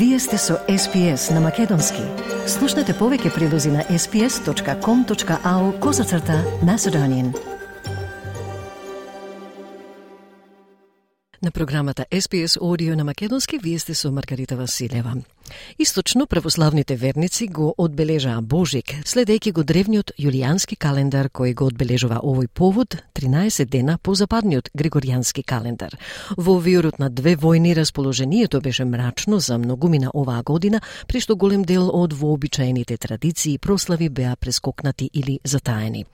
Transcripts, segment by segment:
Вие сте со SPS на Македонски. Слушнете повеќе прилози на sps.com.au козацрта Macedonian. На програмата SPS Audio на Македонски вие сте со Маргарита Василева. Источно православните верници го одбележаа Божик, следејќи го древниот јулијански календар кој го одбележува овој повод 13 дена по западниот григоријански календар. Во виорот на две војни расположението беше мрачно за многумина оваа година, при што голем дел од вообичаените традиции и прослави беа прескокнати или затаени.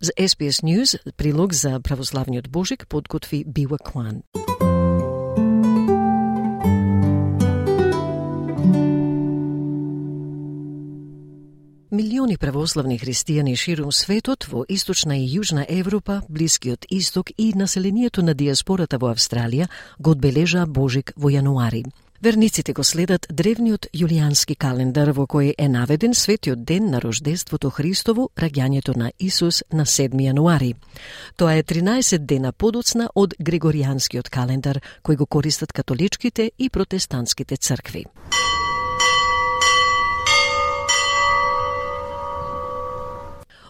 За SPS News прилог за православниот Божик подготви Бива Кван. Милиони православни христијани ширум светот во Источна и Јужна Европа, Блискиот Исток и населението на диаспората во Австралија го одбележа Божик во јануари. Верниците го следат древниот јулијански календар во кој е наведен светиот ден на рождеството Христово, раѓањето на Исус на 7 јануари. Тоа е 13 дена подоцна од Григоријанскиот календар, кој го користат католичките и протестантските цркви.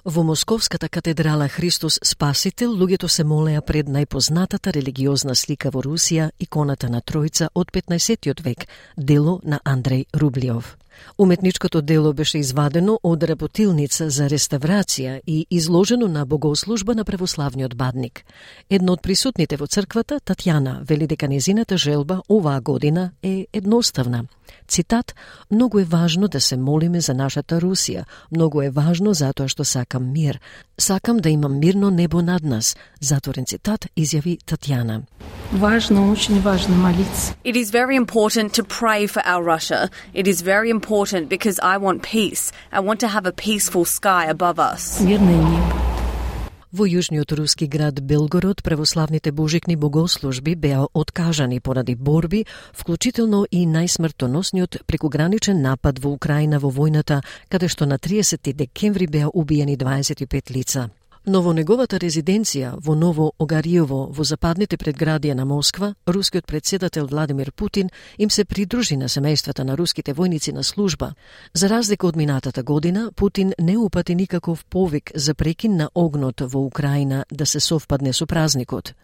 Во Московската катедрала Христос Спасител луѓето се молеа пред најпознатата религиозна слика во Русија, иконата на Тројца од 15 век, дело на Андреј Рублиов. Уметничкото дело беше извадено од работилница за реставрација и изложено на богослужба на православниот бадник. Едно од присутните во црквата, Татјана, вели дека незината желба оваа година е едноставна. Цитат, многу е важно да се молиме за нашата Русија, многу е важно затоа што сакам мир. Сакам да имам мирно небо над нас, затворен цитат изјави Татјана. Важно, очень важно молиться. It is very important to pray for our Russia. It is very important because I want peace. I want to have a peaceful sky above us. Небо. Во јужниот руски град Белгород православните божикни богослужби беа откажани поради борби, вклучително и најсмртоносниот прекуграничен напад во Украина во војната, каде што на 30 декември беа убиени 25 лица. Но во неговата резиденција во Ново Огариево во западните предградија на Москва, рускиот председател Владимир Путин им се придружи на семејствата на руските војници на служба. За разлика од минатата година, Путин не упати никаков повик за прекин на огнот во Украина да се совпадне со празникот.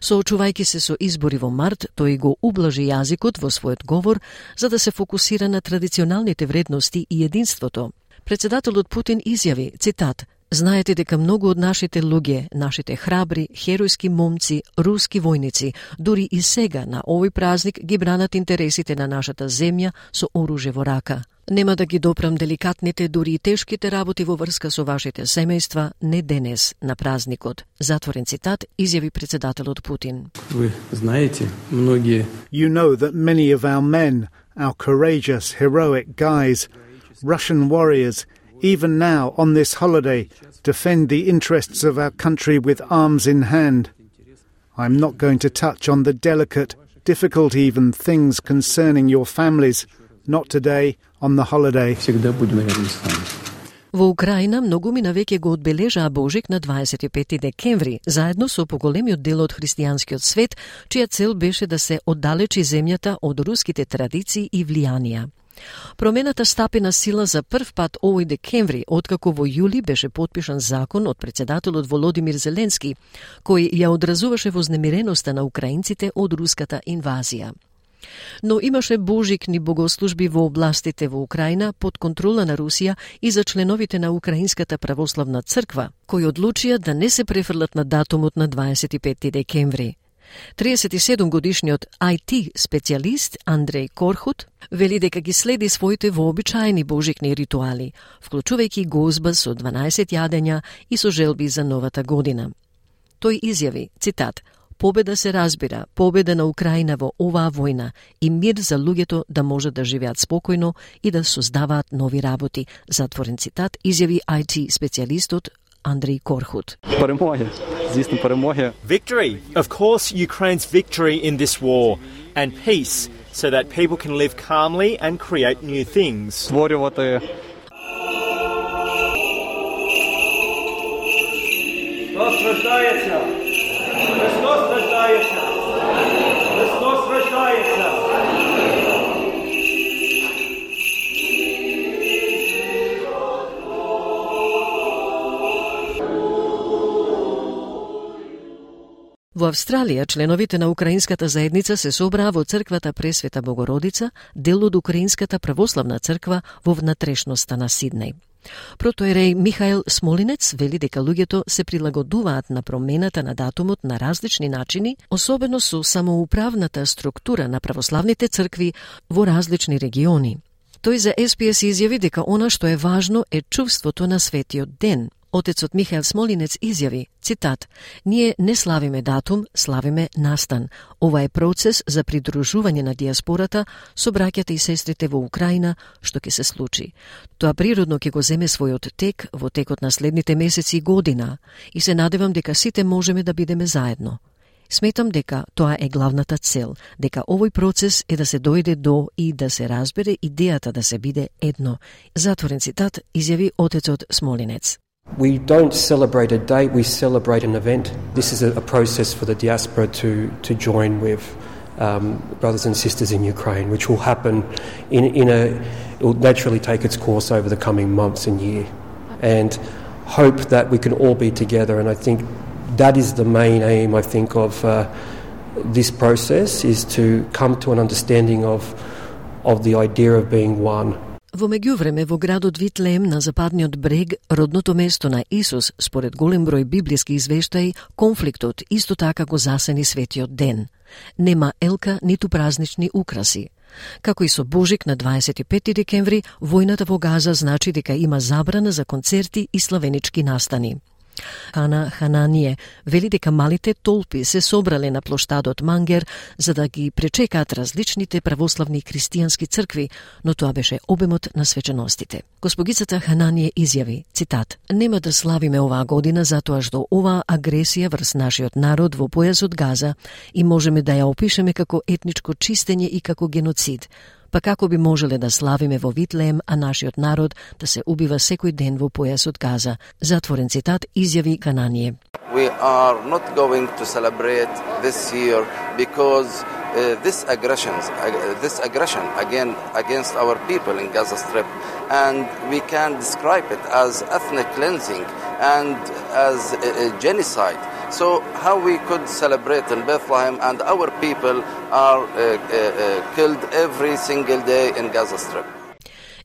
Соочувајќи се со избори во март, тој го ублажи јазикот во својот говор за да се фокусира на традиционалните вредности и единството. Председателот Путин изјави, цитат, Знаете дека многу од нашите луѓе, нашите храбри, херојски момци, руски војници, дури и сега на овој празник ги бранат интересите на нашата земја со оружје во рака. Нема да ги допрам деликатните, дури и тешките работи во врска со вашите семејства, не денес, на празникот. Затворен цитат, изјави председателот Путин. Вы знаете, многие You know that many of our men, our courageous, heroic guys, Russian warriors, even now on this holiday, defend the interests of our country with arms in hand. I'm not going to touch on the delicate, difficult even things concerning your families, not today, on the holiday. всегда будем рядом с вами. Во Украина многумина веќе го одбележаа Божик на 25 декември, заедно со поголемиот дел од христијанскиот свет, чија цел беше да се оддалечи земјата од руските традиции и влијанија. Промената стапи на сила за прв пат овој декември, откако во јули беше подпишан закон од председателот Володимир Зеленски, кој ја одразуваше вознемиреноста на украинците од руската инвазија. Но имаше божикни богослужби во областите во Украина под контрола на Русија и за членовите на Украинската православна црква, кои одлучија да не се префрлат на датумот на 25 декември. 37 годишниот IT специјалист Андреј Корхут вели дека ги следи своите вообичаени божикни ритуали, вклучувајќи гозба со 12 јадења и со желби за новата година. Тој изјави, цитат, победа се разбира, победа на Украина во оваа војна и мир за луѓето да може да живеат спокојно и да создаваат нови работи. Затворен цитат изјави IT специјалистот Андреј Корхут. Перемоги. Victory. Of course, Ukraine's victory in this war and peace so that people can live calmly and create new things. Створювати Во Австралија, членовите на украинската заедница се собраа во црквата Пресвета Богородица, дел од Украинската православна црква во внатрешноста на Сиднеј. Протоереј Михаил Смолинец вели дека луѓето се прилагодуваат на промената на датумот на различни начини, особено со самоуправната структура на православните цркви во различни региони. Тој за СПС изјави дека она што е важно е чувството на светиот ден, Отецот Михаел Смолинец изјави, цитат, Ние не славиме датум, славиме настан. Ова е процес за придружување на диаспората со браќата и сестрите во Украина, што ќе се случи. Тоа природно ќе го земе својот тек во текот на следните месеци и година и се надевам дека сите можеме да бидеме заедно. Сметам дека тоа е главната цел, дека овој процес е да се дојде до и да се разбере идејата да се биде едно. Затворен цитат изјави отецот Смолинец. We don't celebrate a date, we celebrate an event. This is a, process for the diaspora to, to join with um, brothers and sisters in Ukraine, which will happen in, in a, it will naturally take its course over the coming months and year. And hope that we can all be together. And I think that is the main aim, I think, of uh, this process is to come to an understanding of, of the idea of being one. Во меѓувреме во градот Витлеем на западниот брег, родното место на Исус, според голем број библиски извештаи, конфликтот исто така го засени светиот ден. Нема елка ниту празнични украси. Како и со Божик на 25 декември, војната во Газа значи дека има забрана за концерти и славенички настани. Хана Хананије вели дека малите толпи се собрале на плоштадот Мангер за да ги пречекаат различните православни христијански цркви, но тоа беше обемот на свеченостите. Госпогицата Хананије изјави, цитат, Нема да славиме оваа година затоа што оваа агресија врз нашиот народ во појасот Газа и можеме да ја опишеме како етничко чистење и како геноцид, па како би можеле да славиме во Витлеем, а нашиот народ да се убива секој ден во појасот Газа. Затворен цитат изјави Канание. We are not going to celebrate this year because uh, this aggressions, uh, this aggression again against our people in Gaza Strip, and we can describe it as ethnic cleansing and as a, a genocide. So how we could celebrate in Bethlehem and our people are uh, uh, uh, killed every single day in Gaza Strip.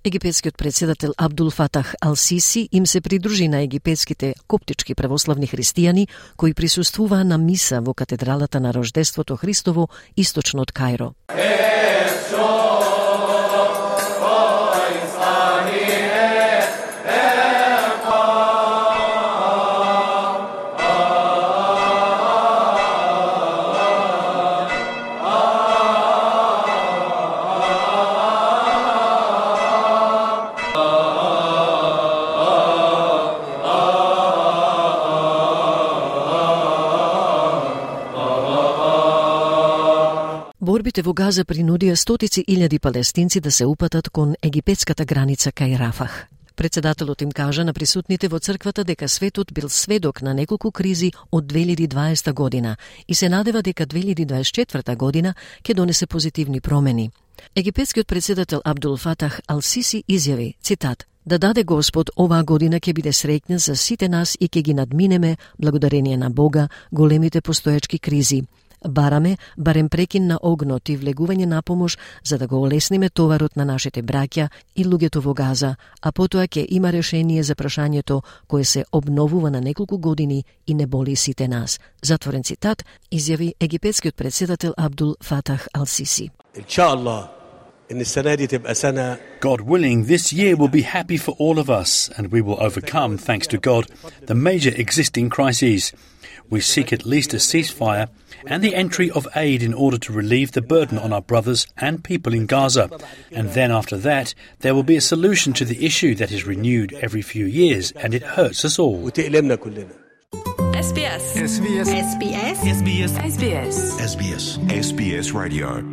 Египетскиот председател Абдул Фатах Ал-Сиси им се придружи на египетските коптички православни христијани кои присуствуваа на миса во катедралата на Рождеството Христово источно од Кајро. Борбите во Газа принудија стотици илјади палестинци да се упатат кон египетската граница кај Рафах. Председателот им кажа на присутните во црквата дека светот бил сведок на неколку кризи од 2020 година и се надева дека 2024 година ќе донесе позитивни промени. Египетскиот председател Абдул Фатах Ал-Сиси изјави, цитат, да даде Господ оваа година ќе биде среќна за сите нас и ќе ги надминеме благодарение на Бога големите постоечки кризи Бараме барем прекин на огнот и влегување на помош за да го олесниме товарот на нашите браќа и луѓето во Газа, а потоа ќе има решение за прашањето кое се обновува на неколку години и не боли сите нас. Затворен цитат изјави египетскиот председател Абдул Фатах Ал-Сиси. God willing, this year will be happy for all of us, and we will overcome, thanks to God, the major existing crises. We seek at least a ceasefire and the entry of aid in order to relieve the burden on our brothers and people in Gaza. And then after that, there will be a solution to the issue that is renewed every few years and it hurts us all. SBS. SBS. SBS. SBS. SBS. SBS. SBS Radio.